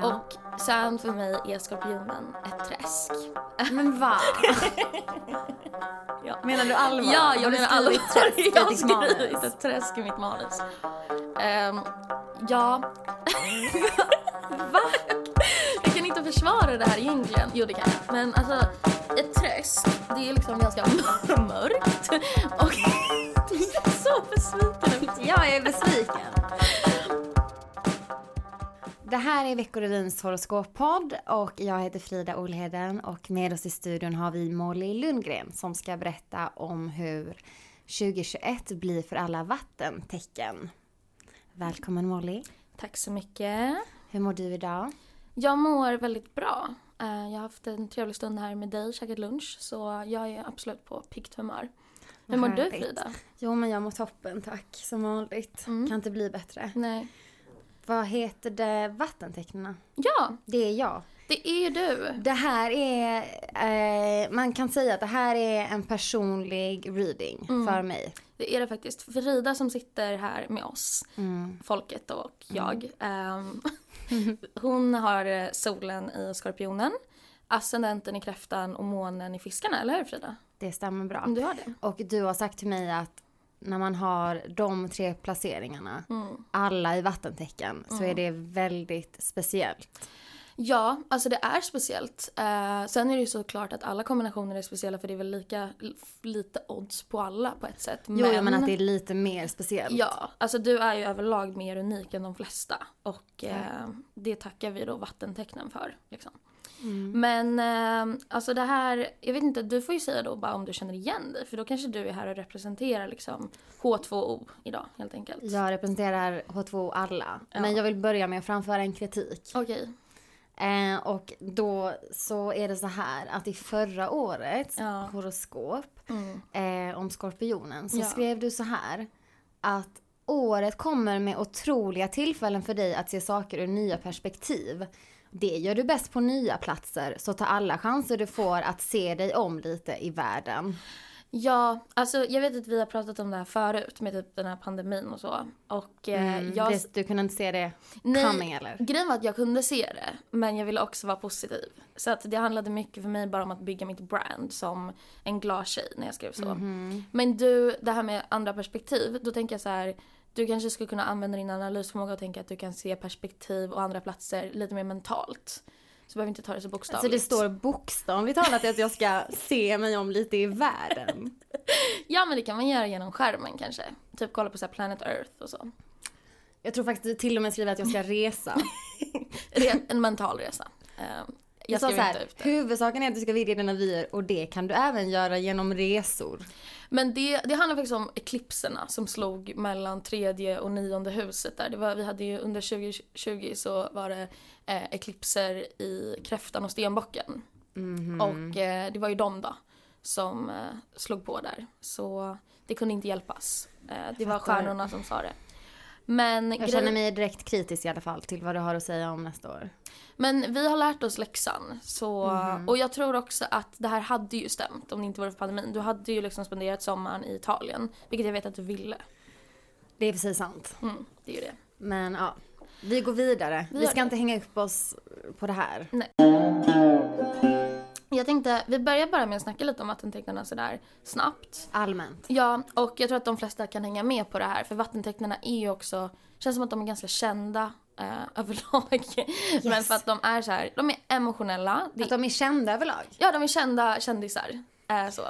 Ja. Och sen för mig är skorpionen ett träsk. Men va? Ja. Menar du allvar? Ja, jag menar allvar. Jag har skrivit ett träsk i mitt manus. Ehm, ja. Va? Jag kan inte försvara det här egentligen. Jo, det kan jag. Men alltså, ett träsk, det är liksom ganska mörkt. Och du är så besviken ut. Jag är besviken. Det här är Veckorevyns horoskoppodd och jag heter Frida Olheden och med oss i studion har vi Molly Lundgren som ska berätta om hur 2021 blir för alla vattentecken. Välkommen Molly. Tack så mycket. Hur mår du idag? Jag mår väldigt bra. Eh, Jag har haft en trevlig stund här med dig, käkat lunch, så jag är absolut på piggt humör. Hur mår du härligt. Frida? Jo men jag mår toppen tack, som vanligt. Mm. Kan inte bli bättre. Nej. Vad heter det vattentecknen? Ja, Det är jag. det är du. Det här är, eh, man kan säga att det här är en personlig reading Mm. för mig. Det är det faktiskt. Frida som sitter här med oss, Mm. folket och jag. ehm, hon har eh, solen i skorpionen, ascendenten i kräftan och månen i fiskarna, eller hur Frida? Det stämmer bra. Du har det? Och du har sagt till mig att när man har de tre placeringarna, Mm. alla i vattentecken, så är det väldigt speciellt. Ja, alltså det är speciellt. Eh, sen är det ju såklart att alla kombinationer är speciella för det är väl lika lite odds på alla på ett sätt. Jo, jag menar att det är lite mer speciellt. Ja, alltså du är ju överlag mer unik än de flesta. Och eh, det tackar vi då vattentecknen för. Liksom. Mm. Men eh, alltså det här, jag vet inte, du får ju säga då bara om du känner igen dig. För då kanske du är här och representerar liksom H2O idag helt enkelt. Jag representerar H2 alla. Ja. Men jag vill börja med att framföra en kritik. Okej. Eh, och då så är det så här att i förra årets Ja. horoskop Mm. eh, om skorpionen så Ja. skrev du så här att året kommer med otroliga tillfällen för dig att se saker ur nya perspektiv. Det gör du bäst på nya platser, så ta alla chanser du får att se dig om lite i världen. Ja, alltså jag vet att vi har pratat om det här förut med typ den här pandemin och så. Och eh, Mm, jag... det, du kunde inte se det Nej, coming eller? Grejen var att jag kunde se det, men jag ville också vara positiv. Så att det handlade mycket för mig bara om att bygga mitt brand som en glad tjej när jag skrev så. Mhm. Men du, det här med andra perspektiv, då tänker jag så här. Du kanske skulle kunna använda din analysförmåga och tänka att du kan se perspektiv och andra platser lite mer mentalt. Så behöver inte ta det så bokstavligt. Alltså, det står bokstavligt talat att jag ska se mig om lite i världen. Ja men det kan man göra genom skärmen kanske. Typ kolla på så Planet Earth och så. Jag tror faktiskt till och med skriver att jag ska resa. Re- en mental resa. Jag sa skrev så inte här, ut det. huvudsaken är att du ska vidga dina vyer och det kan du även göra genom resor. Men det, det handlar faktiskt om eklipserna som slog mellan tredje och nionde huset där. Det var, vi hade ju under 2020 så var det eh, eklipser i kräftan och stenbocken. Mhm. Och eh, det var ju de då som eh, slog på där. Så det kunde inte hjälpas. Eh, det var stjärnorna som sa det. Men, Jag känner mig direkt kritisk i alla fall till vad du har att säga om nästa år. men vi har lärt oss läxan. Så, Mhm. Och jag tror också att det här hade ju stämt om det inte vore för pandemin. Du hade ju liksom spenderat sommaren i Italien. Vilket jag vet att du ville. Det är precis sant. Mm, det är det. Men ja, vi går vidare. Vi Vi ska det. inte hänga upp oss på det här. Jag tänkte, vi börjar bara med att snacka lite om vattentecknarna sådär snabbt. Allmänt. Ja, och jag tror att de flesta kan hänga med på det här för vattentecknarna är ju också, känns som att de är ganska kända eh, överlag. Men för att de är så här, de är emotionella. Det, Att de är kända överlag. ja, de är kända kändisar. Eh, så.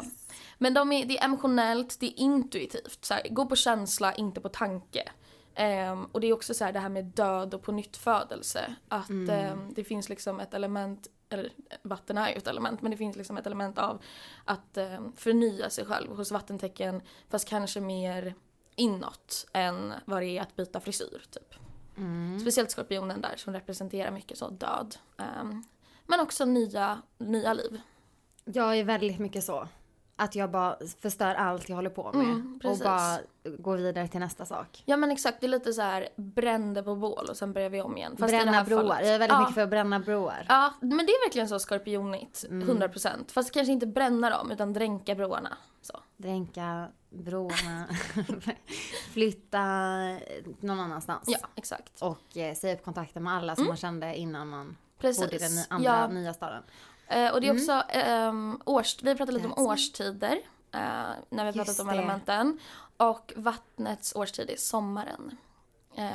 Men de är, det är emotionellt, det är intuitivt. Så här, gå på känsla, inte på tanke. Ehm, och det är också så här det här med död och på nyttfödelse. Att ehm, det finns liksom ett element, eller vatten är ju ett element, men det finns liksom ett element av att ehm, förnya sig själv hos vattentecken. Fast kanske mer inåt än vad det är att byta frisyr typ. Speciellt skorpionen där som representerar mycket så död. Ehm, men också nya, nya liv. Jag är väldigt mycket så. Att jag bara förstör allt jag håller på med. Mm, och bara går vidare till nästa sak. Ja men exakt, det är lite så här brände på bål och sen börjar vi om igen. Fast bränna broar. fallet- Jag är väldigt ja. mycket för att bränna broar. Ja, men det är verkligen så skorpionigt. Mm. 100%. Fast kanske inte bränna dem utan dränka broarna. Så. Dränka broarna. flytta någon annanstans. Ja, exakt. Och eh, säga upp kontakten med alla som man kände innan man Mm. Precis. bodde i den andra Ja. nya staden. Eh, och det är också ehm, års... Vi har pratat lite om årstider. eh, när vi har pratat Just om det. elementen. Och vattnets årstid är sommaren. Eh,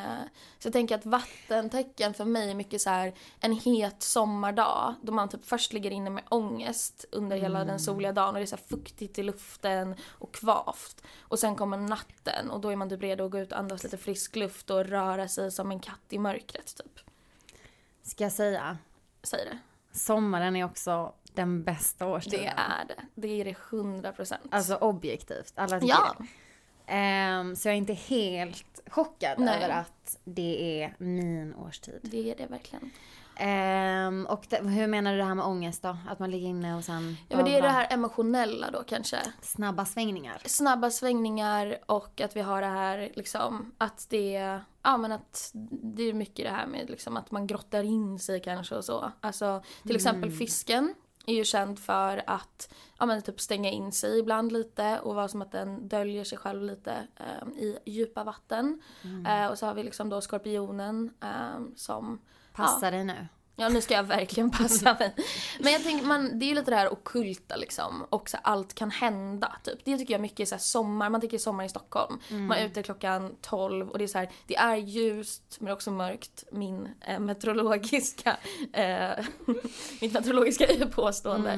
så jag tänker att vattentecken för mig är mycket så här en het sommardag då man typ först ligger inne med ångest under hela Mm. den soliga dagen och det är så fuktigt i luften och kvavt. Och sen kommer natten och då är man typ redo att gå ut och andas lite frisk luft och röra sig som en katt i mörkret typ. Ska jag säga. Säg det. Sommaren är också den bästa årstiden. Det är det. Det är det 100 procent. Alltså objektivt. Alla tycker Ja. det. Ehm, så jag är inte helt chockad Nej. över att det är min årstid. Det är det verkligen. Ehm, och det, hur menar du det här med ångest då? Att man ligger inne och sen Ja men det är det här emotionella då kanske. snabba svängningar. Snabba svängningar och att vi har det här liksom att det, ja men att det är mycket det här med liksom att man grottar in sig kanske och så. Alltså till exempel fisken är ju känd för att ja, men typ stänga in sig ibland lite och vara som att den döljer sig själv lite eh, i djupa vatten. Eh, och så har vi liksom då skorpionen eh, som Passa dig nu. Ja nu ska jag verkligen passa mig. Men jag tänker, man, det är ju lite det här ockulta liksom. Och så allt kan hända typ. Det tycker jag mycket är så sommar, man tänker sommar i Stockholm. Man är ute klockan 12 och det är så här, det är ljust men också mörkt. Min eh, meteorologiska, eh, mitt meteorologiska påstående.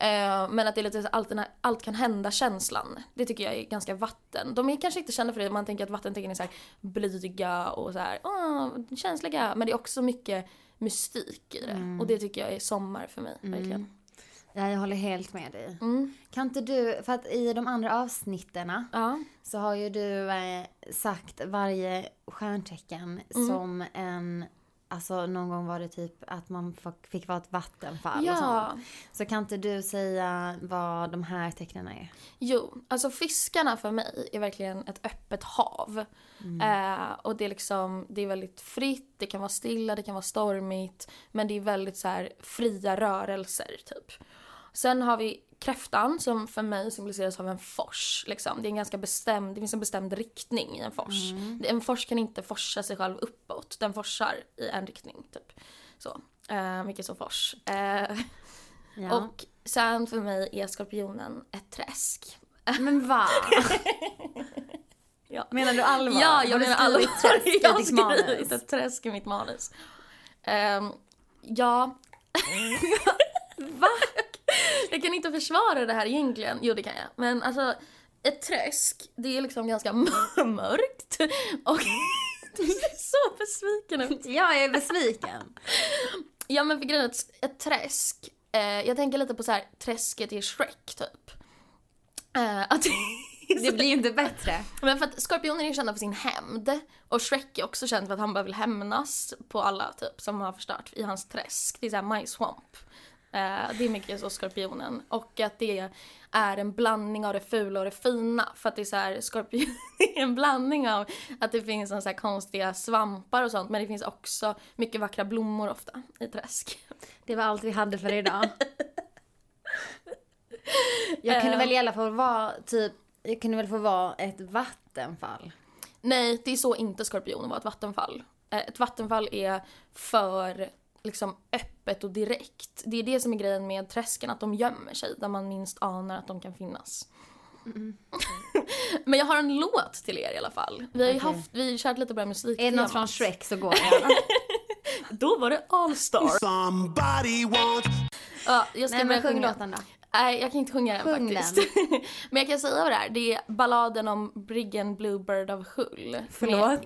Eh, men att det är lite så allt, den här, allt kan hända känslan. Det tycker jag är ganska vatten. De är kanske inte kända för det, man tänker att vattentecken är så här blyga och så här, åh, känsliga. Men det är också mycket mystik i det. Och det tycker jag är sommar för mig, verkligen. Ja, jag håller helt med dig. Mm. Kan inte du, för att i de andra avsnitterna Ja. så har ju du eh, sagt varje stjärntecken Mm. som en, alltså någon gång var det typ att man fick, vara ett vattenfall och Ja. sånt. Så kan inte du säga vad de här tecknen är? Jo, alltså fiskarna för mig är verkligen ett öppet hav. Eh, och det är liksom, det är väldigt fritt, det kan vara stilla, det kan vara stormigt. Men det är väldigt så här fria rörelser typ. Sen har vi kräftan som för mig symboliseras av en fors. Liksom. Det är en ganska bestämd, det finns en bestämd riktning i en fors. Det- En fors kan inte forsa sig själv uppåt, den forsar i en riktning typ. Så. Eh, mycket så fors. Eh, Ja. och sen för mig är skorpionen ett träsk. Men va? Ja. Menar du allvar? Ja, jag menar allvar. Jag har skrivit ett träsk i mitt manus. Ehm, ja. Va? Jag kan inte försvara det här egentligen. Jo, det kan jag. Men alltså, ett träsk, det är liksom ganska mörkt. Och du ser så besviken ut. Ja, jag är besviken. Ja, men för grejen är att ett träsk, eh, jag tänker lite på så här träsket i Shrek typ. Eh, att Det blir ju inte bättre. Men för att skorpioner är kända för sin hämnd. Och Shrek är också känd för att han bara vill hämnas på alla typ som har förstört i hans träsk. Det är såhär My Swamp. Eh, det är mycket så skorpionen. Och att det är en blandning av det fula och det fina. För att det är såhär, skorpion är en blandning av att det finns en så här konstiga svampar och sånt. Men det finns också mycket vackra blommor ofta i träsk. Det var allt vi hade för idag. Jag kunde Eh. väl i alla fall vara typ, jag kunde väl få vara ett vattenfall. Nej, det är så inte skorpionen var ett vattenfall. Eh, Ett vattenfall är för liksom öppet och direkt. Det är det som är grejen med träsken, att de gömmer sig där man minst anar att de kan finnas. Men jag har en låt till er i alla fall. Vi har ju Okej. haft, vi har kört lite på det musik. Är det något från Shrek så går det gärna. Då var det All Star. Somebody once Ja, jag ska Nej men sjung sjunga. låten då. Nej, jag kan inte sjunga den Sjung faktiskt. Men jag kan säga vad det är. Det är balladen om Briggen Bluebird av Hull. Förlåt.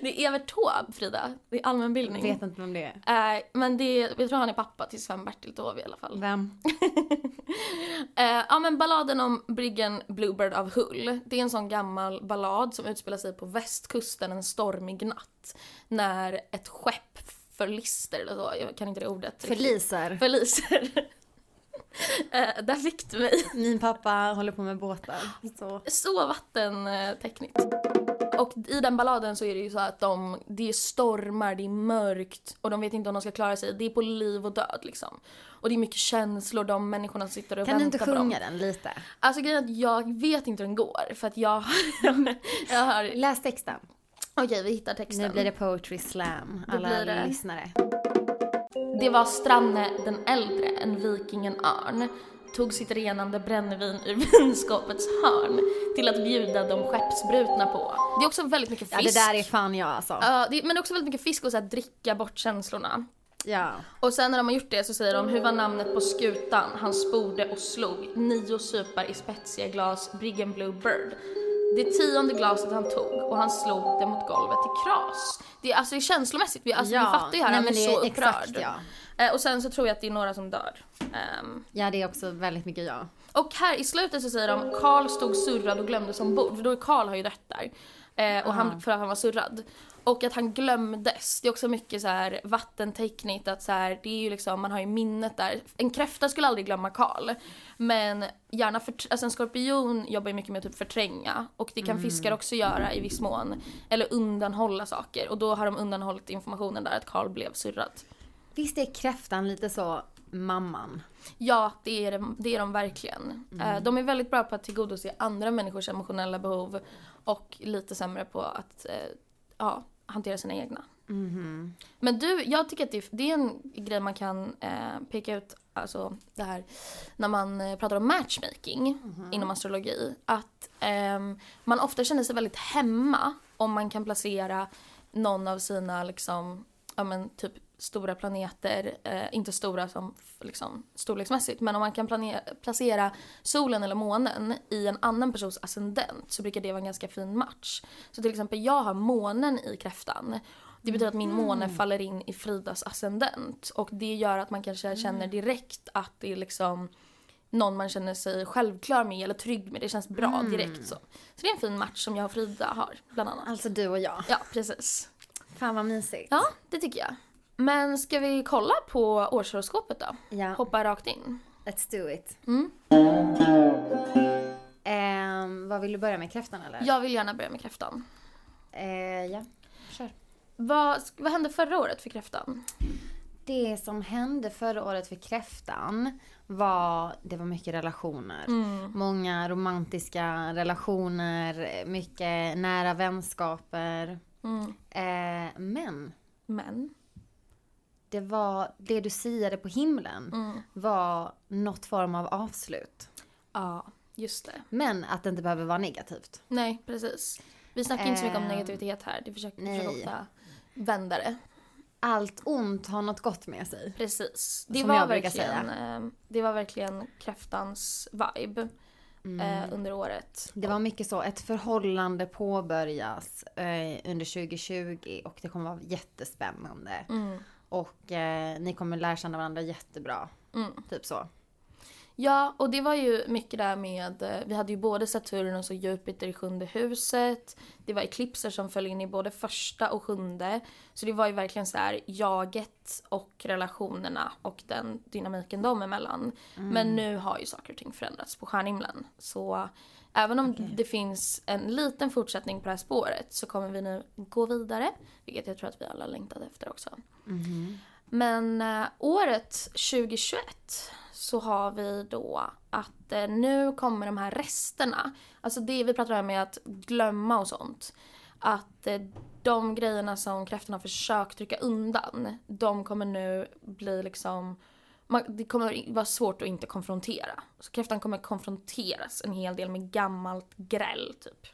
Det är Evert Taube, Frida. Det är allmänbildning. Vet inte vem det är. Eh, men det, jag tror han är pappa till Sven-Bertil Taube i alla fall. Vem? Eh, ja men balladen om briggen Bluebird av Hull. Det är en sån gammal ballad som utspelar sig på västkusten en stormig natt. När ett skepp förlister eller så, jag kan inte det ordet. Förliser. Förliser. Eh, där fick du mig. Min pappa håller på med båtar. Så. Så vattentekniskt. Och i den balladen så är det ju så att de, det är stormar, det är mörkt och de vet inte om de ska klara sig. Det är på liv och död liksom. Och det är mycket känslor, de människorna sitter och Kan du väntar inte på dem. sjunga den lite? Alltså grejen är att jag vet inte hur den går för att jag, jag har... Läs texten. Okej, vi hittar texten. Nu blir det poetry slam, alla det. lyssnare. Det var Stranne den äldre, en vikingen Örn, tog sitt renande brännvin ur vinskåpets hörn till att bjuda de skeppsbrutna på. Det är också väldigt mycket fisk. Ja, det där är fan jag alltså. Ja, det, men det är också väldigt mycket fisk och så här, dricka bort känslorna. Ja. Och sen när de har gjort det så säger de hur var namnet på skutan han sporde och slog nio supar i spetsiga glas Briggen Blue Bird. Det tionde glaset han tog och han slog det mot golvet till kras. Det är alltså känslomässigt, vi, alltså, vi fattar ju här, nej, han men blir det så är upprörd. exakt ja. Eh, och sen så tror jag att det är några som dör. Ehm, Ja, det är också väldigt mycket ja. och här i slutet så säger de Karl stod surrad och glömdes ombord. För då är Karl har ju dött där. Eh, och han, för att han var surrad. Och att han glömdes. Det är också mycket så här vattentekniskt att så här, det är ju liksom, man har ju minnet där. En kräfta skulle aldrig glömma Karl. Men gärna för, alltså en skorpion jobbar ju mycket med att typ förtränga. Och det kan fiskar också göra i viss mån. Eller undanhålla saker. Och då har de undanhållit informationen där att Karl blev surrad. Visst är kräftan lite så mamman? Ja, det är, de- det är de verkligen. Eh, De är väldigt bra på att tillgodose andra människors emotionella behov och lite sämre på att eh, ja, hantera sina egna. Men du, jag tycker att det är, det är en grej man kan eh, peka ut, alltså det här när man eh, pratar om matchmaking inom astrologi. Att ehm, man ofta känner sig väldigt hemma om man kan placera någon av sina liksom, ja men typ stora planeter, eh, inte stora som liksom storleksmässigt, men om man kan planera, placera solen eller månen i en annan persons ascendent så brukar det vara en ganska fin match. Så till exempel jag har månen i kräftan. Det betyder att min måne faller in i Fridas ascendent och det gör att man kanske känner direkt att det är liksom någon man känner sig självklar med eller trygg med. Det känns bra direkt så. Så det är en fin match som jag och Frida har bland annat. Alltså du och jag. Ja, precis. Fan vad mysigt. Ja, det tycker jag. Men ska vi kolla på årshoroskopet då? Ja. Hoppa rakt in. Let's do it. Mm. Ehm, vad vill du börja med? Kräftan eller? Jag vill gärna börja med kräftan. Eh, ja, kör. Vad, vad hände förra året för kräftan? Det som hände förra året för kräftan var, det var mycket relationer. Många romantiska relationer, mycket nära vänskaper. Eh, men Men. det var, det du siade på himlen var något form av avslut. Ja, just det. Men att det inte behöver vara negativt. Nej, precis. Vi snackar inte så mycket om Ehm, negativitet här. Det försöker, nej. försöker ofta vända det. Allt ont har något gott med sig. Precis. Det Som var verkligen, eh, det var verkligen kräftans vibe eh, under året. Det var mycket så, ett förhållande påbörjas eh, under 2020 och det kommer vara jättespännande. Och eh, ni kommer lära känna varandra jättebra. Typ så. Ja, och det var ju mycket där med, eh, vi hade ju både Saturnus och Jupiter i sjunde huset. Det var eklipser som föll in i både första och sjunde. Så det var ju verkligen så här jaget och relationerna och den dynamiken dem emellan. Men nu har ju saker och ting förändrats på stjärnhimlen. Så även om det finns en liten fortsättning på det här spåret så kommer vi nu gå vidare. Vilket jag tror att vi alla längtade efter också. Men eh, året 2021 så har vi då att eh, nu kommer de här resterna. Alltså det vi pratar om med att glömma och sånt. Att eh, de grejerna som kräftorna har försökt trycka undan, de kommer nu bli liksom man, det kommer vara svårt att inte konfrontera. Så kräftan kommer konfronteras en hel del med gammalt gräll typ.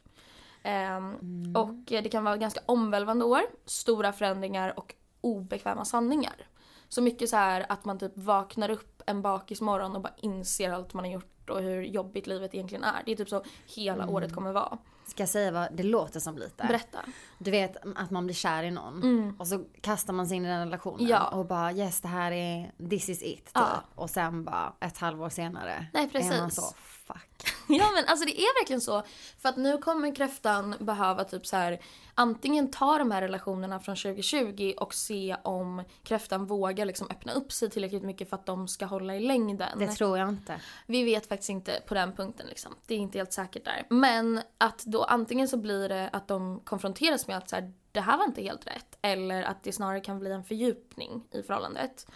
Ehm, Och eh, det kan vara ganska omvälvande år, stora förändringar och obekväma sanningar. Så mycket så här att man typ vaknar upp en bakismorgon och bara inser allt man har gjort och hur jobbigt livet egentligen är. Det är typ så hela året kommer vara. Ska jag säga vad det låter som lite? Berätta. Du vet att man blir kär i någon och så kastar man sig in i den relationen Ja. och bara yes det här är this is it typ. Ja. Och sen bara ett halvår senare Nej, är man precis. så fuck. Ja men alltså det är verkligen så. För att nu kommer kräftan behöva typ så här antingen ta de här relationerna från 2020 och se om kräftan vågar liksom öppna upp sig tillräckligt mycket för att de ska hålla i längden. Det tror jag inte. Vi vet faktiskt inte på den punkten liksom. Det är inte helt säkert där. Men att då antingen så blir det att de konfronteras med att så här, det här var inte helt rätt. Eller att det snarare kan bli en fördjupning i förhållandet.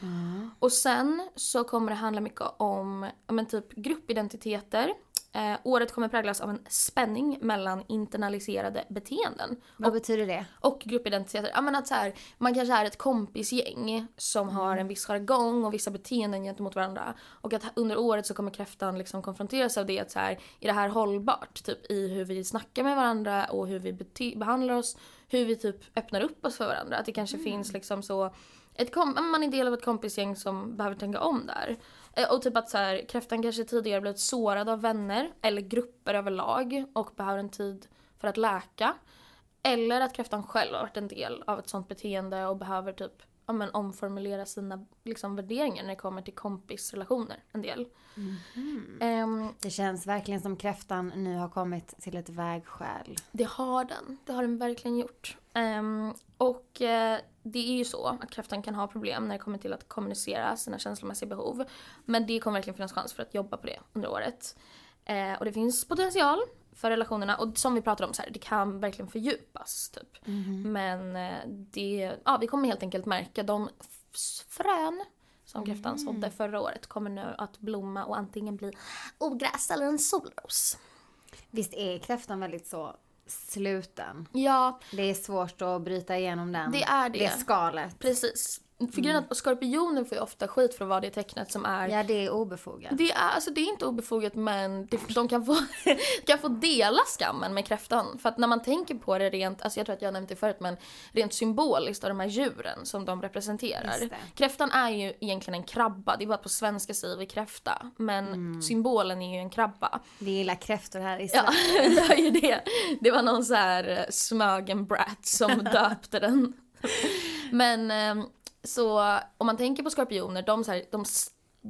Och sen så kommer det handla mycket om men typ gruppidentiteter. Eh, året kommer präglas av en spänning mellan internaliserade beteenden Vad betyder det? och gruppidentiteter. Ja, men att så här, man kanske är ett kompisgäng som har en viss jargong och vissa beteenden gentemot varandra. Och att under året så kommer kräftan liksom konfronteras av det att så här, är det här hållbart? Typ i hur vi snackar med varandra och hur vi behandlar oss. Hur vi typ öppnar upp oss för varandra. Att det kanske finns liksom så ett man är del av ett kompisgäng som behöver tänka om där. Eh, Och typ att så här, kräftan kanske tidigare blivit sårad av vänner eller grupper överlag och behöver en tid för att läka. Eller att kräftan själv har varit en del av ett sånt beteende och behöver typ ja, men, omformulera sina liksom, värderingar när det kommer till kompisrelationer en del. Ehm, Det känns verkligen som kräftan nu har kommit till ett vägskäl. det har den. Det har den verkligen gjort. Ehm, och eh, det är ju så att kräftan kan ha problem när det kommer till att kommunicera sina känslomässiga behov. Men det kommer verkligen finnas chans för att jobba på det under året. Eh, och det finns potential för relationerna och som vi pratade om så här, det kan verkligen fördjupas typ. Men eh, det, ja vi kommer helt enkelt märka de frön som kräftan sådde förra året kommer nu att blomma och antingen bli ogräs eller en solros. Visst är kräftan väldigt så sluten? Ja, Det är svårt att bryta igenom den. Det är det. Det skalet. Precis. För grejen är att skorpioner får ju ofta skit för att vara det tecknet som är Ja, det är obefogat. det är, alltså det är inte obefogat men det, de kan få, kan få dela skammen med kräftan. För att när man tänker på det rent, alltså jag tror att jag nämnt det förut men rent symboliskt av de här djuren som de representerar. Kräftan är ju egentligen en krabba, det är bara att på svenska säger vi kräfta. Men Mm. symbolen är ju en krabba. Vi gillar kräftor här i Ja, Sverige. det var ju det. Det var någon så här eh, smögen brat som döpte den. Men ehm, så om man tänker på skorpioner, de så här, de,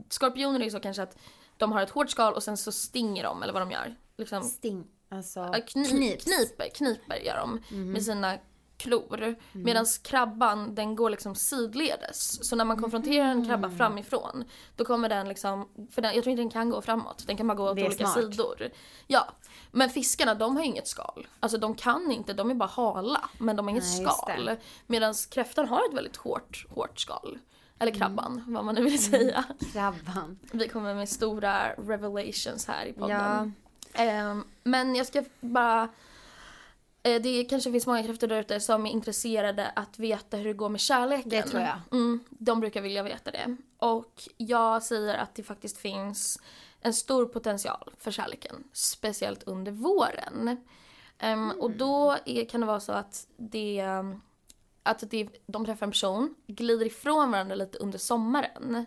skorpioner är ju så kanske att de har ett hårt skal och sen så stinger de eller vad de gör. Liksom, Sting. Alltså, knips. kniper, kniper gör de med sina klor. Medan krabban den går liksom sidledes. Så när man konfronterar en krabba framifrån då kommer den liksom, för den, jag tror inte den kan gå framåt, den kan bara gå åt olika smart. sidor. Ja, men fiskarna de har inget skal. Alltså de kan inte, de är bara hala men de har inget Nej, skal. Medan kräftan har ett väldigt hårt, hårt skal. Eller krabban, vad man nu vill säga. Krabban. Vi kommer med stora revelations här i podden. Ja. Ehm, men jag ska bara... eh, det kanske finns många krafter där ute som är intresserade att veta hur det går med kärleken. Det tror jag. Mm, de brukar vilja veta det. Och jag säger att det faktiskt finns en stor potential för kärleken. Speciellt under våren. Ehm, Och då är, kan det vara så att det... Att det, de träffar en person, glider ifrån varandra lite under sommaren.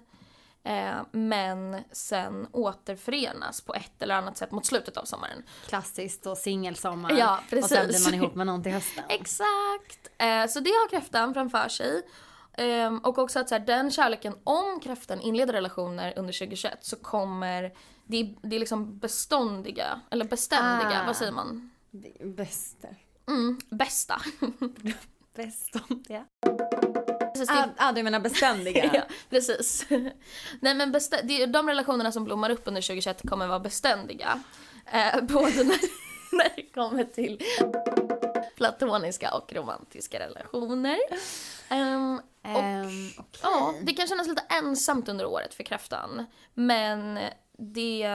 Eh, men sen återförenas på ett eller annat sätt mot slutet av sommaren. Klassiskt och singelsommar. Ja, Och sen precis. blir man ihop med någon till hösten. Exakt! Eh, så det har kräftan framför sig. Ehm, och också att så här, den kärleken, om kräftan inleder relationer under 2021 så kommer det, det är liksom beståndiga, eller beständiga, Ah. vad säger man? Bästa. Mm, bästa. Bästa. Ja. Precis, det, Ah, ah, du menar beständiga? ja, precis. Nej men bestä- det, de relationerna som blommar upp under 2021 kommer vara beständiga. Eh, både när, när det kommer till platoniska och romantiska relationer. Ehm, och Ehm, okej. Ja, det kan kännas lite ensamt under året för kräftan. Men det,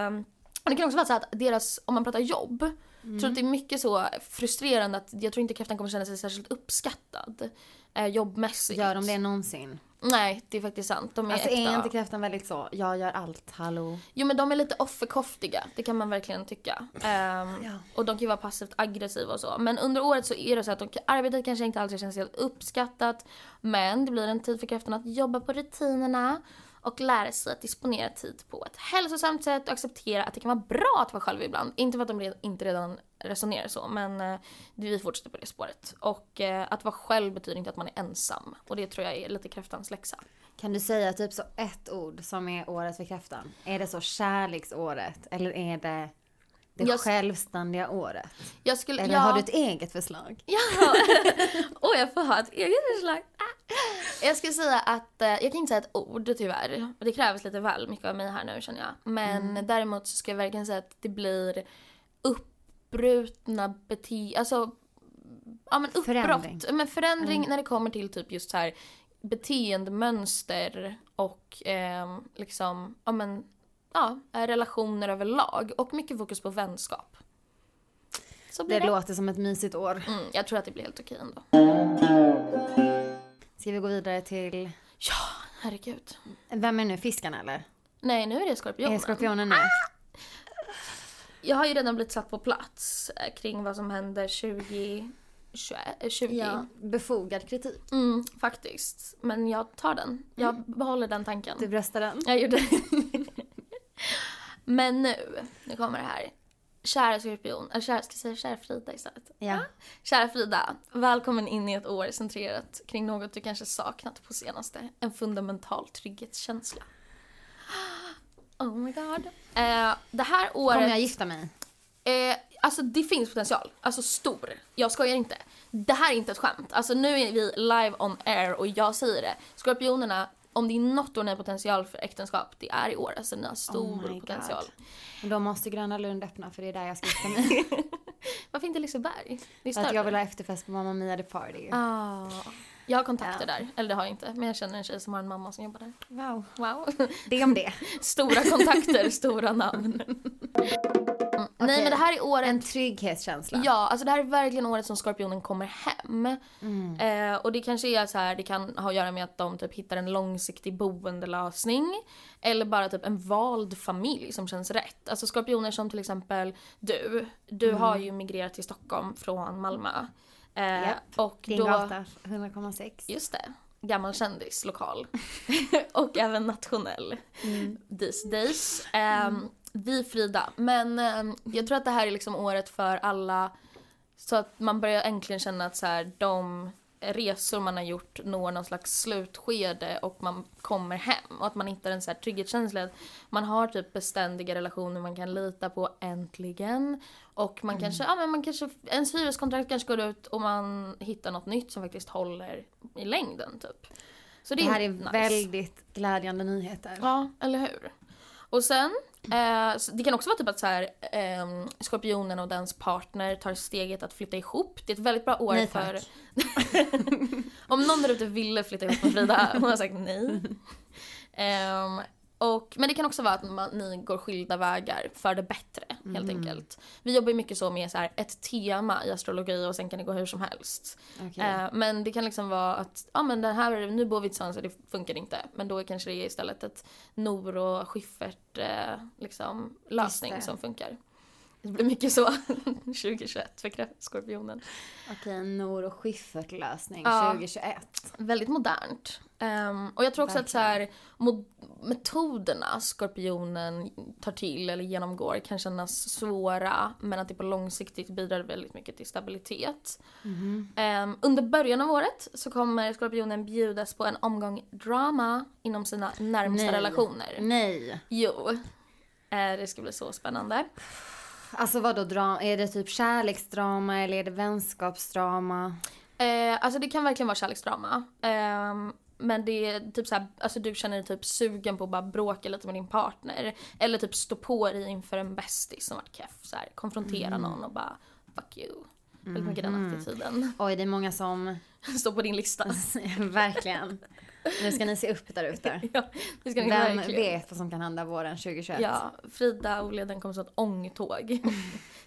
det kan också vara så att deras, om man pratar jobb, Mm. tror att det är mycket så frustrerande att jag tror inte kräftan kommer känna sig särskilt uppskattad eh, jobbmässigt. Gör de det någonsin? Nej, det är faktiskt sant. De är Alltså äkta. är inte kräftan väldigt så, jag gör allt, hallå? Jo men de är lite offerkoftiga, det kan man verkligen tycka. Ehm, Ja. Och de kan ju vara passivt aggressiva och så. Men under året så är det så att de, arbetet kanske inte alltid känns helt uppskattat. Men det blir en tid för kräftorna att jobba på rutinerna och lära sig att disponera tid på ett hälsosamt sätt och acceptera att det kan vara bra att vara själv ibland. Inte för att de inte redan resonerar så, men eh, vi fortsätter på det spåret. Och eh, att vara själv betyder inte att man är ensam. Och det tror jag är lite kräftans läxa. Kan du säga typ så ett ord som är året för kräftan? Är det så kärleksåret eller är det det Jag- självständiga året. Jag skulle, Eller ja, har du ett eget förslag? Ja! Åh, jag får ha ett eget förslag. Jag skulle säga att, eh, jag kan inte säga ett ord tyvärr. Och det krävs lite väl mycket av mig här nu känner jag. Men Mm. däremot så ska jag verkligen säga att det blir uppbrutna bete... Alltså, ja men uppbrott. Förändring. Men förändring Mm. när det kommer till typ just så här beteendemönster och eh, liksom, ja men, ja, relationer överlag. Och mycket fokus på vänskap. Så blir Det det. låter som ett mysigt år. Mm, jag tror att det blir helt okej ändå. Ska vi gå vidare till, Ja, herregud. vem är nu fiskarna eller? Nej, nu är det skorpionen. Är skorpionen nu? Jag har ju redan blivit satt på plats eh, kring vad som händer 20... 20, eh, 20. Ja, befogad kritik. Mm, faktiskt. Men jag tar den. Jag behåller den tanken. Du bröstar den? Jag gjorde Men nu, nu kommer det här. Kära skorpion, eller kära, ska jag säga kära Frida istället? Ja. Kära Frida, välkommen in i ett år centrerat kring något du kanske saknat på senaste. En fundamental trygghetskänsla. Oh my god. Eh, det här året... Kommer jag gifta mig? Eh, alltså det finns potential. Alltså stor. Jag skojar inte. Det här är inte ett skämt. Alltså nu är vi live on air och jag säger det. Skorpionerna, om det är något år ni har potential för äktenskap, det är i år. Alltså ni har stor Oh potential. God. Då måste Gröna Lund öppna för det är där jag ska gifta mig. Varför inte Liseberg? Det är att jag vill ha efterfest på Mamma Mia The Party. Ah. Jag har kontakter Ja. där. Eller det har jag inte. Men jag känner en tjej som har en mamma som jobbar där. Wow. Wow. Det om det. Stora kontakter, stora namn. Mm. Nej Okej. men det här är året En trygghetskänsla. Ja, alltså det här är verkligen året som Skorpionen kommer hem. Mm. Eh, och det kanske är så här, det kan ha att göra med att de typ hittar en långsiktig boendelösning. Eller bara typ en vald familj som känns rätt. Alltså skorpioner som till exempel du. Du Mm. har ju migrerat till Stockholm från Malmö. Eh, Japp. och Din då, gata 100,6. Just det. Gammal kändis, lokal. och även nationell. Mm. These days. Um, vi Frida. Men ehm, jag tror att det här är liksom året för alla. Så att man börjar äntligen känna att så här, de resor man har gjort når någon slags slutskede och man kommer hem. Och att man hittar en så här trygghetskänsla. att Man har typ beständiga relationer man kan lita på äntligen. Och man kanske, ja men man kanske, ens hyreskontrakt kanske går ut och man hittar något nytt som faktiskt håller i längden typ. Så det, Det här är nice. väldigt glädjande nyheter. Ja, eller hur? Och sen, eh, det kan också vara typ att så här, eh, skorpionen och dens partner tar steget att flytta ihop. Det är ett väldigt bra år Nej, för... Om någon där ute ville flytta ihop med Frida, hon har sagt nej. Ehm, och, men det kan också vara att man, ni går skilda vägar för det bättre, helt Mm. enkelt. Vi jobbar ju mycket så med så här, ett tema i astrologi och sen kan det gå hur som helst. Okej. Eh, men det kan liksom vara att, ja men den här, nu bor vi tillsammans och det funkar inte. Men då kanske det är istället ett Nor och Schyffert eh, liksom, lösning som funkar. Det blir mycket så 2021 för Skorpionen. Okej, Nor och Schyffert-lösning Ja. 2021. Väldigt modernt. Ehm, och jag tror också att så här, metoderna Skorpionen tar till eller genomgår kan kännas svåra men att det på långsiktigt bidrar väldigt mycket till stabilitet. Ehm, under början av året så kommer Skorpionen bjudas på en omgång drama inom sina närmsta Nej. relationer. Nej. Jo. Eh, det ska bli så spännande. Alltså vad då dra- Är det typ kärleksdrama eller är det vänskapsdrama? Eh, alltså det kan verkligen vara kärleksdrama. Ehm, men det är typ såhär, alltså du känner dig typ sugen på att bara bråka lite med din partner. Eller typ stå på dig inför en bästis som varit keff. Så här, konfrontera någon och bara fuck you. Väldigt mycket den attityden. Oj, det är många som... Stå på din lista. verkligen. Nu ska ni se upp där ute. ja, det ska ni Vem verkligen. vet vad som kan hända våren 2021? Ja, Frida och Leden kommer som ett ångtåg.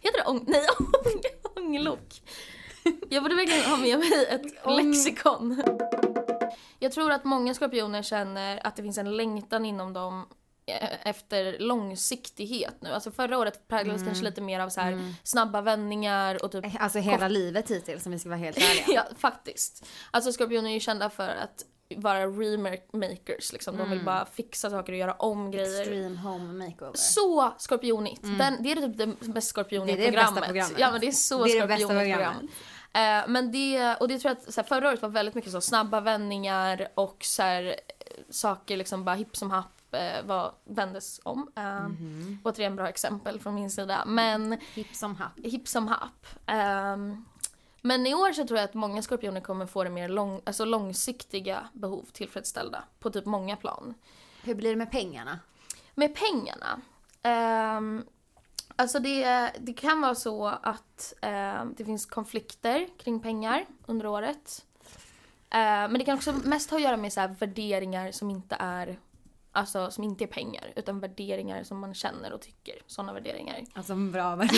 Heter det ång... Nej, ång... ånglok. Jag borde verkligen ha med mig ett Ång- lexikon. Jag tror att många skorpioner känner att det finns en längtan inom dem eh, efter långsiktighet nu. Alltså förra året präglades Mm. kanske lite mer av så här snabba vändningar och typ Alltså hela livet hittills om vi ska vara helt ärliga. Ja, faktiskt. Alltså Skorpioner är ju kända för att vara remakers liksom. De vill bara fixa saker och göra om grejer. Extreme home makeover. Så skorpionigt. Den, det är typ det mest skorpioniga Det är det bästa programmet. programmet. Ja men det är så Det är skorpionigt program. programmet. Eh, men det, och det tror jag att här, förra året var väldigt mycket så snabba vändningar och så här, saker liksom bara hipp som happ eh, var, vändes om. Eh, Mhm. Återigen bra exempel från min sida. Men Hipp som happ. hipp som happ. Ehm, men i år så tror jag att många skorpioner kommer få det mer lång, alltså långsiktiga behov tillfredsställda på typ många plan. Hur blir det med pengarna? Med pengarna. Um, alltså det, det kan vara så att ehm, det finns konflikter kring pengar under året. Ehm, men det kan också mest ha att göra med så värderingar som inte är Alltså som inte är pengar utan värderingar som man känner och tycker. Sådana värderingar. Alltså en bra, en bra,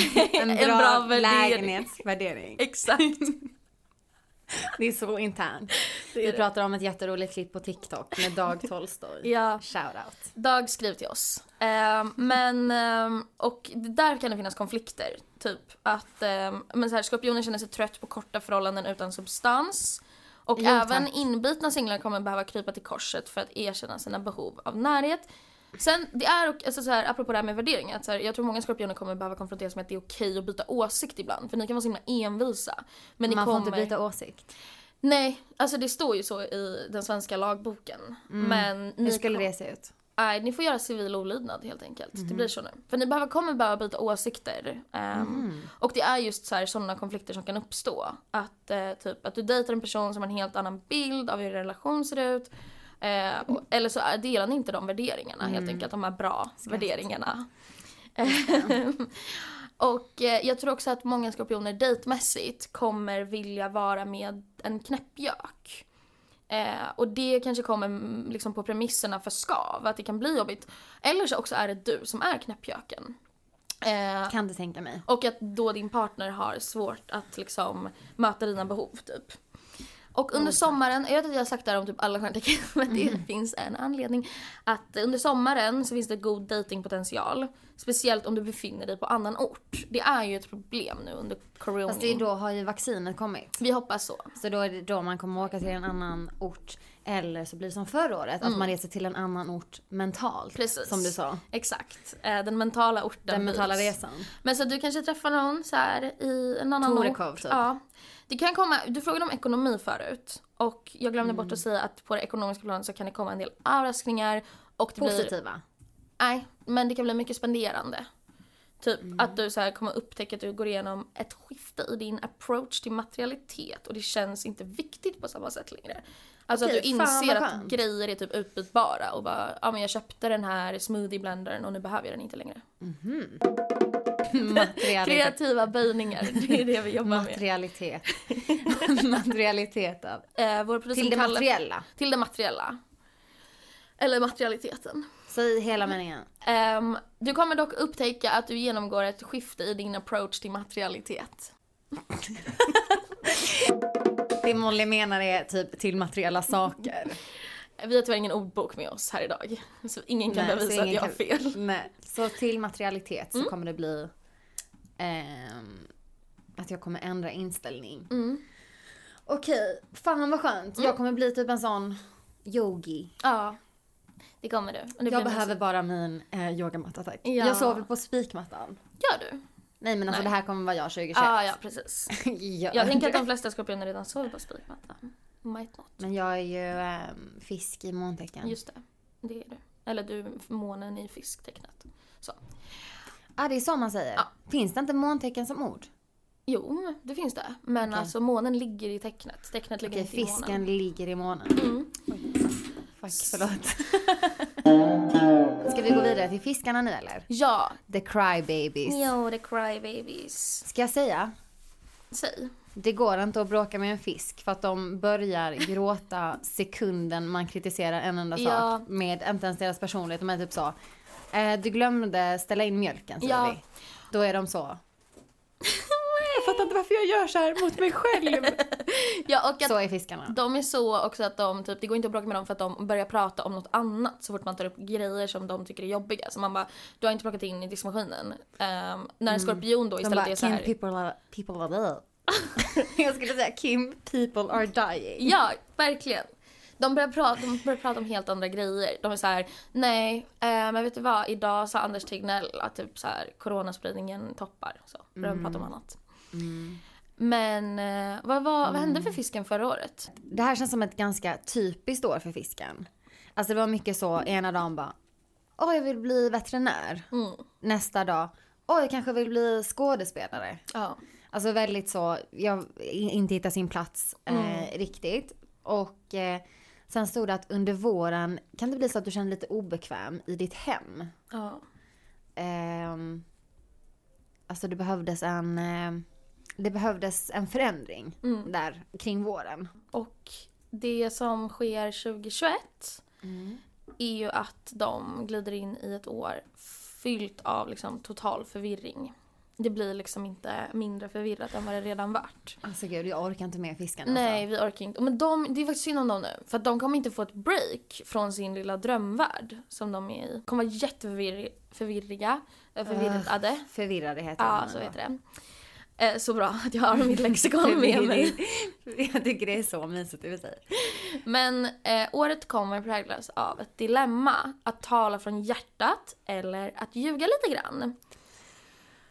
En bra värdering. lägenhetsvärdering. Exakt. Det är så internt. Vi pratar om ett jätteroligt klipp på TikTok med Dag Tolstoy. ja. Shoutout. Dag skriv till oss. Ehm, men, ehm, och där kan det finnas konflikter. Typ att ehm, men så här, skorpionen känner sig trött på korta förhållanden utan substans. Och Jo, även tack. inbitna singlar kommer behöva krypa till korset för att erkänna sina behov av närhet. Sen, det är, och- alltså så här, apropå det här med värderingar, att så här, jag tror många skorpioner kommer behöva konfronteras med att det är okej att byta åsikt ibland. För ni kan vara så himla envisa. Men ni Man får kommer... inte byta åsikt. Nej, alltså det står ju så i den svenska lagboken. Men Mm. Hur ni skulle kom- det se ut? Nej, ni får göra civil olydnad helt enkelt. Det Mhm. blir så nu. För ni behöver, kommer behöva byta åsikter. Ehm, Mhm. Och det är just så sådana konflikter som kan uppstå. Att, eh, typ, att du dejtar en person som har en helt annan bild av hur er relation ser ut. Eh, och, eller så delar ni inte de värderingarna Mm. helt enkelt. De här bra värderingarna. och eh, jag tror också att många skorpioner dejtmässigt kommer vilja vara med en knäppjök. Eh, och det kanske kommer mm, liksom på premisserna för skav, att det kan bli jobbigt. Eller så också är det du som är knäppjöken. Eh, Kan du tänka mig. och att då din partner har svårt att liksom möta dina behov typ. Och under sommaren, jag vet att jag har sagt det här om typ alla stjärntecken men det finns en anledning. Att under sommaren så finns det god datingpotential. Speciellt om du befinner dig på annan ort. Det är ju ett problem nu under corona. Fast det är då har ju vaccinet kommit. Vi hoppas så. Så då är det då man kommer åka till en annan ort. Eller så blir det som förra året, att man reser till en annan ort mentalt. Mm. Precis. Som du sa. Exakt. Eh, Den mentala orten Den mentala resan. Men så du kanske träffar någon så här i en annan Torekov, ort. typ. Ja. Det kan komma, du frågade om ekonomi förut. Och jag glömde Mm. bort att säga att på det ekonomiska planet så kan det komma en del överraskningar. Och det blir, Positiva. nej, men det kan bli mycket spenderande. Typ Mm. att du så här kommer upptäcka att du går igenom ett skifte i din approach till materialitet och det känns inte viktigt på samma sätt längre. Alltså Okej, att du inser att grejer är typ utbytbara och bara, ja men jag köpte den här smoothie-blendern och nu behöver jag den inte längre. Materialitet. Kreativa böjningar, det är det vi jobbar med. Materialitet. Materialiteten. Eh, vår Till det Kalle- materiella. Till det materiella. Eller materialiteten. Säg hela meningen. Ehm, du kommer dock upptäcka att du genomgår ett skifte i din approach till materialitet. Det Molly menar är typ till materiella saker. Vi har tyvärr ingen ordbok med oss här idag. Så ingen kan bevisa att jag har fel. Mm. Nej. Så till materialitet så kommer det bli ehm, att jag kommer ändra inställning. Mm. Okej, fan vad skönt. Jag kommer bli typ en sån yogi. Ja, det kommer du. Det Jag behöver bara min eh, yogamatta tack. Ja. Jag sover på spikmattan. Gör du? Nej men alltså Nej. det här kommer vara jag 2021. Ja, ja precis. ja. Jag tänker att de flesta skorpioner redan sover på spikmattan. Might not. Men jag är ju ehm, fisk i måntecken. Just det, det är du. Eller du, månen i fisktecknet. Så. Ah, det är så man säger. Ja. Finns det inte måntecken som ord? Jo, det finns det. Men Okej. alltså månen ligger i tecknet. Tecknet ligger Okej, inte i fisken månen. ligger i månen. Mm. Fuck, förlåt. Ska vi gå vidare till fiskarna nu eller? Ja. The crybabies. Jo, the crybabies. Ska jag säga? Säg. Det går inte att bråka med en fisk för att de börjar gråta sekunden man kritiserar en enda Ja. sak. Med inte ens deras personlighet. De är typ så. Eh, du glömde ställa in mjölken säger Ja. vi. Då är de så. jag fattar inte varför jag gör så här mot mig själv. Ja, och att så är fiskarna. de är så också att de typ, det går inte att bråka med dem för att de börjar prata om något annat så fort man tar upp grejer som de tycker är jobbiga. Så man bara, du har inte plockat in i diskmaskinen. Ehm, när en skorpion då De istället bara, är så Kim här. people are, people are there. jag skulle säga Kim people are dying. Ja, verkligen. De börjar, prata, de börjar prata om helt andra grejer. De är så här: nej, eh, men vet du vad, idag sa Anders Tegnell att typ så här, coronaspridningen toppar. Så börjar de prata om annat. Men eh, vad, vad, vad hände för fisken förra året? Det här känns som ett ganska typiskt år för fisken. Alltså det var mycket så, ena dagen bara åh jag vill bli veterinär. Mm. Nästa dag, åh jag kanske vill bli skådespelare. Ja. Alltså väldigt så, jag inte hittar sin plats eh, Mm. riktigt. Och eh, sen stod det att under våren kan det bli så att du känner dig lite obekväm i ditt hem. ja. Ehm, alltså det behövdes en, eh, det behövdes en förändring Mm. där kring våren. Och det som sker 2021 är ju att de glider in i ett år fyllt av liksom total förvirring. Det blir liksom inte mindre förvirrat än vad det redan varit. Alltså gud, jag orkar inte med fiskarna. Nej, vi orkar inte. Men de, det är faktiskt synd om dem nu. För att de kommer inte få ett break från sin lilla drömvärld som de är i. De kommer vara jätteförvirriga. eh, Förvirrade. Alltså. Förvirrade heter Ja, de så heter det. Eh, så bra att jag har mitt lexikon med mig. jag tycker det är så mysigt i sig. Men eh, året kommer präglas av ett dilemma. Att tala från hjärtat eller att ljuga lite grann.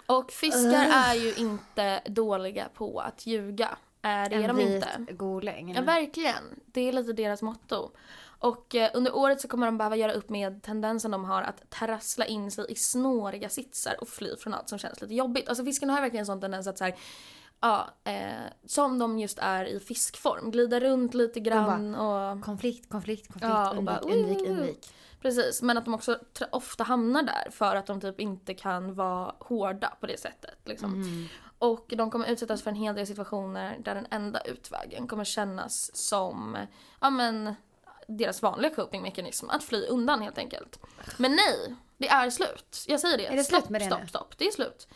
Och fiskar är ju inte dåliga på att ljuga. Det är en de vit inte. goläng. Ja, verkligen. Det är lite deras motto. Och eh, under året så kommer de behöva göra upp med tendensen de har att trassla in sig i snåriga sitsar och fly från allt som känns lite jobbigt. Alltså fiskarna har verkligen en sån tendens att så här, ja, eh, som de just är i fiskform, glida runt lite grann och Konflikt, konflikt, konflikt, Ja, och undvik, bara, undvik, "Oj, oj, oj." undvik. Precis, men att de också ofta hamnar där för att de typ inte kan vara hårda på det sättet. Liksom. Mm. Och de kommer utsättas för en hel del situationer där den enda utvägen kommer kännas som ja, men, deras vanliga copingmekanism, att fly undan helt enkelt. Men nej, det är slut. Jag säger det. Är det stopp, slut med det stopp, nu? stopp. Det är slut.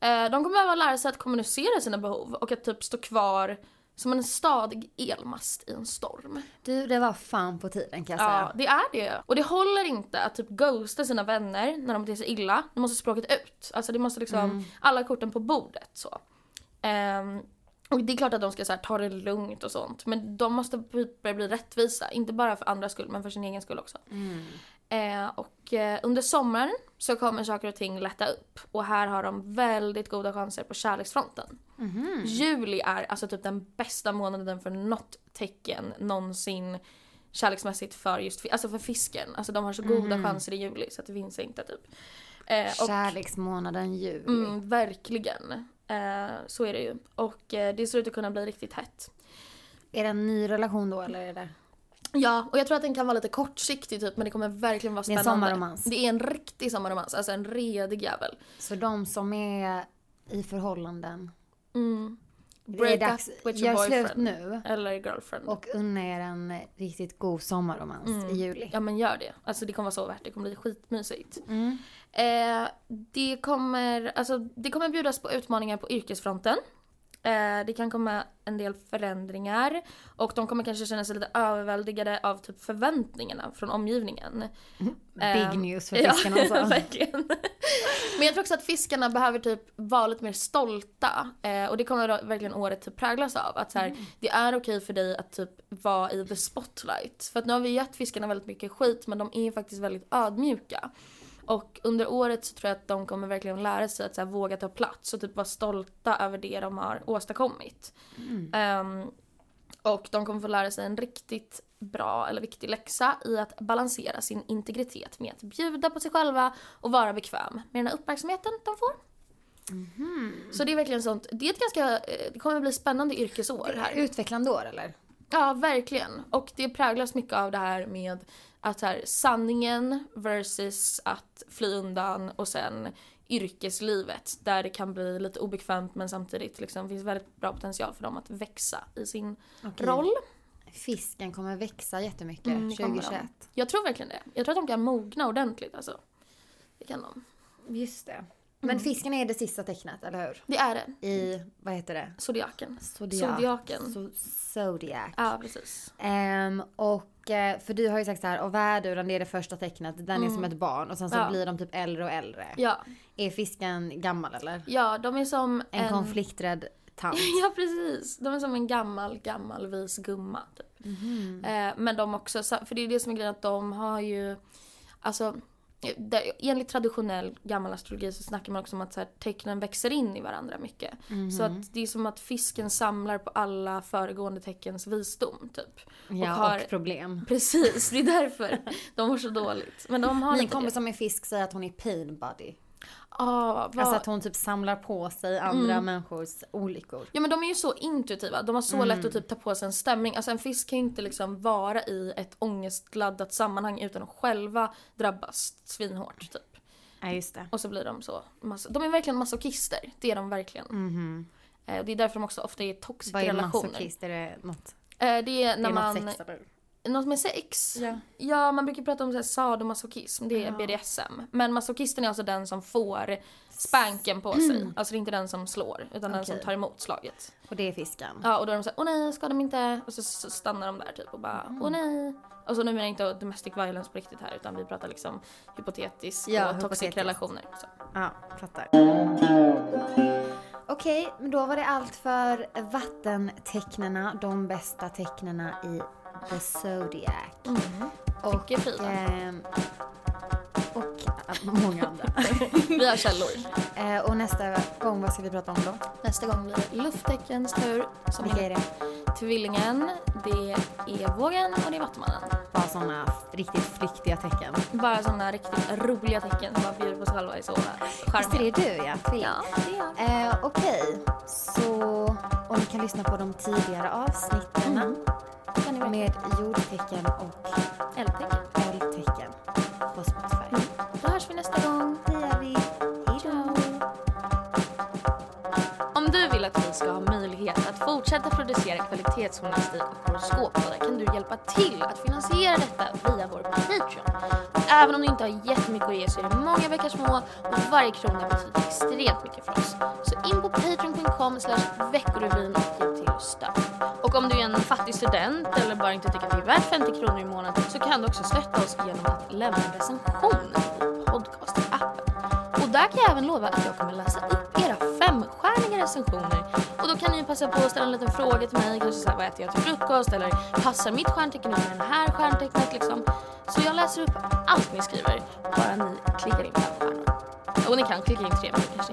Eh, de kommer behöva lära sig att kommunicera sina behov och att typ stå kvar som en stadig elmast i en storm. Du, det var fan på tiden kan jag säga. Ja, det är det. Och det håller inte att typ ghosta sina vänner när de beter sig illa. Nu måste språket ut. Alltså det måste liksom, Mm. alla korten på bordet så. Ehm, och det är klart att de ska så här, ta det lugnt och sånt. Men de måste bli- börja bli rättvisa. Inte bara för andras skull men för sin egen skull också. Mm. Eh, och eh, under sommaren så kommer saker och ting lätta upp. Och här har de väldigt goda chanser på kärleksfronten. Mhm. Juli är alltså typ den bästa månaden för något tecken någonsin kärleksmässigt för just alltså för fisken. Alltså de har så goda Mhm. chanser i juli så att det finns inte typ. Eh, och, Kärleksmånaden juli. mm, verkligen. Eh, så är det ju. Och eh, det ser ut att kunna bli riktigt hett. Är det en ny relation då eller är det? Ja, och jag tror att den kan vara lite kortsiktig typ men det kommer verkligen vara Det är en spännande. sommarromans. Det är en riktig sommarromans, alltså en redig jävel. Så de som är i förhållanden. Mm. Det är Break dags, up with your gör slut boyfriend. nu. Eller girlfriend. Och unna er en riktigt god sommarromans Mm. i juli. Ja men gör det. Alltså det kommer vara så värt det. kommer bli skitmysigt. Mm. Eh, det, kommer, alltså, det kommer bjudas på utmaningar på yrkesfronten. Eh, det kan komma en del förändringar och de kommer kanske känna sig lite överväldigade av typ förväntningarna från omgivningen. Big Eh, news för fiskarna alltså. Ja, verkligen. Men jag tror också att fiskarna behöver typ vara lite mer stolta. Eh, och det kommer verkligen året typ präglas av. Att så här, det är okej för dig att typ vara i the spotlight. För att nu har vi gett fiskarna väldigt mycket skit men de är faktiskt väldigt ödmjuka. Och under året så tror jag att de kommer verkligen lära sig att så här, våga ta plats och typ vara stolta över det de har åstadkommit. Ehm, och de kommer få lära sig en riktigt bra eller viktig läxa i att balansera sin integritet med att bjuda på sig själva och vara bekväm med den här uppmärksamheten de får. Så det är verkligen sånt, det är ett ganska, eh, det kommer bli spännande yrkesår här. Utvecklande år eller? Ja, verkligen. Och det präglas mycket av det här med att så här, sanningen versus att fly undan och sen yrkeslivet där det kan bli lite obekvämt men samtidigt liksom finns väldigt bra potential för dem att växa i sin Okej. roll. Fisken kommer växa jättemycket Mm, det kommer 2021. Jag tror verkligen det. Jag tror att de kan mogna ordentligt alltså. Det kan de. Just det. Men Mm. fisken är det sista tecknet, eller hur? Det är det. I, vad heter det? Zodiaken. Zodiaken. So, Zodiac. Ja, precis. Ehm, och för du har ju sagt så här, och värduren det är det första tecknet, den är som ett barn och sen så Mm. Ja. blir de typ äldre och äldre. Ja. Är fisken gammal eller? ja, de är som En, konflikträdd tant. Ja precis, de är som en gammal, gammal vis gumma typ. Mhm. Eh, men de också, för det är det som är grejen att de har ju, alltså där, enligt traditionell gammal astrologi så snackar man också om att så här, tecknen växer in i varandra mycket. Så att det är som att fisken samlar på alla föregående teckens visdom typ. Ja, och, har- problem. Precis, det är därför de mår så dåligt. Men de har Min kompis det. som är fisk säger att hon är pain body. Ah, vad... Alltså att hon typ samlar på sig andra människors olyckor. Ja men de är ju så intuitiva, de har så lätt att typ ta på sig en stämning. Alltså en fisk kan ju inte liksom vara i ett ångestladdat sammanhang utan att själva drabbas svinhårt typ. Ja, just det. Och så blir de så, de är verkligen masochister. Det är de verkligen. Eh, och det är därför de också ofta är i toxic Vad är relationer. masochist? Är det något, Eh, det är det när är man... något? Något med sex? Ja. Ja, man brukar prata om så här sadomasochism, det är. BDSM. Men masochisten är alltså den som får spanken på sig. Alltså det är inte den som slår, utan den som tar emot slaget. Och det är fisken? Ja, och då är de såhär, åh nej, ska de inte? Och så, så stannar de där typ och bara, Mm. åh nej. Och så nu menar jag inte domestic violence på riktigt här, utan vi pratar liksom hypotetiskt Ja, och toxic relationer. Så. Ja, fattar. Okej, men då var det allt för vattentecknena, de bästa tecknena i The Zodiac. Och, Tycker Frida. ehm, och många andra. Vi har källor. eh, och nästa gång, vad ska vi prata om då? Nästa gång blir det luftteckens tur. Som Vilka är det? Tvillingen, det är vågen och det är vattumannen. Bara sådana riktigt flyktiga tecken. Bara sådana riktigt roliga tecken som man bjuder på sig själva är så Visst är det du ja, tvilling? Ja, det är jag. Eh, Okej, så och ni kan lyssna på de tidigare avsnitten verkligen med jordtecken och Eldtecken. Vi ska ha möjlighet att fortsätta producera kvalitetsjournalistik och horoskoppodden kan du hjälpa till att finansiera detta via vår Patreon. Även om du inte har jättemycket att ge så är det många veckor små och varje krona betyder extremt mycket för oss. Så in på patreon.com veckorevyn och hjälp till att stöd. Och om du är en fattig student eller bara inte tycker att det är värt 50 kronor i månaden så kan du också stötta oss genom att lämna en recension i podcastappen. Och där kan jag även lova att jag kommer läsa upp recensioner. Och då kan ni passa på att ställa en liten fråga till mig, kanske såhär vad äter jag till frukost eller passar mitt stjärntecken in med det här stjärntecknet liksom. Så jag läser upp allt ni skriver, bara ni klickar in fem stjärnor. Och ni kan klicka in tre men det kanske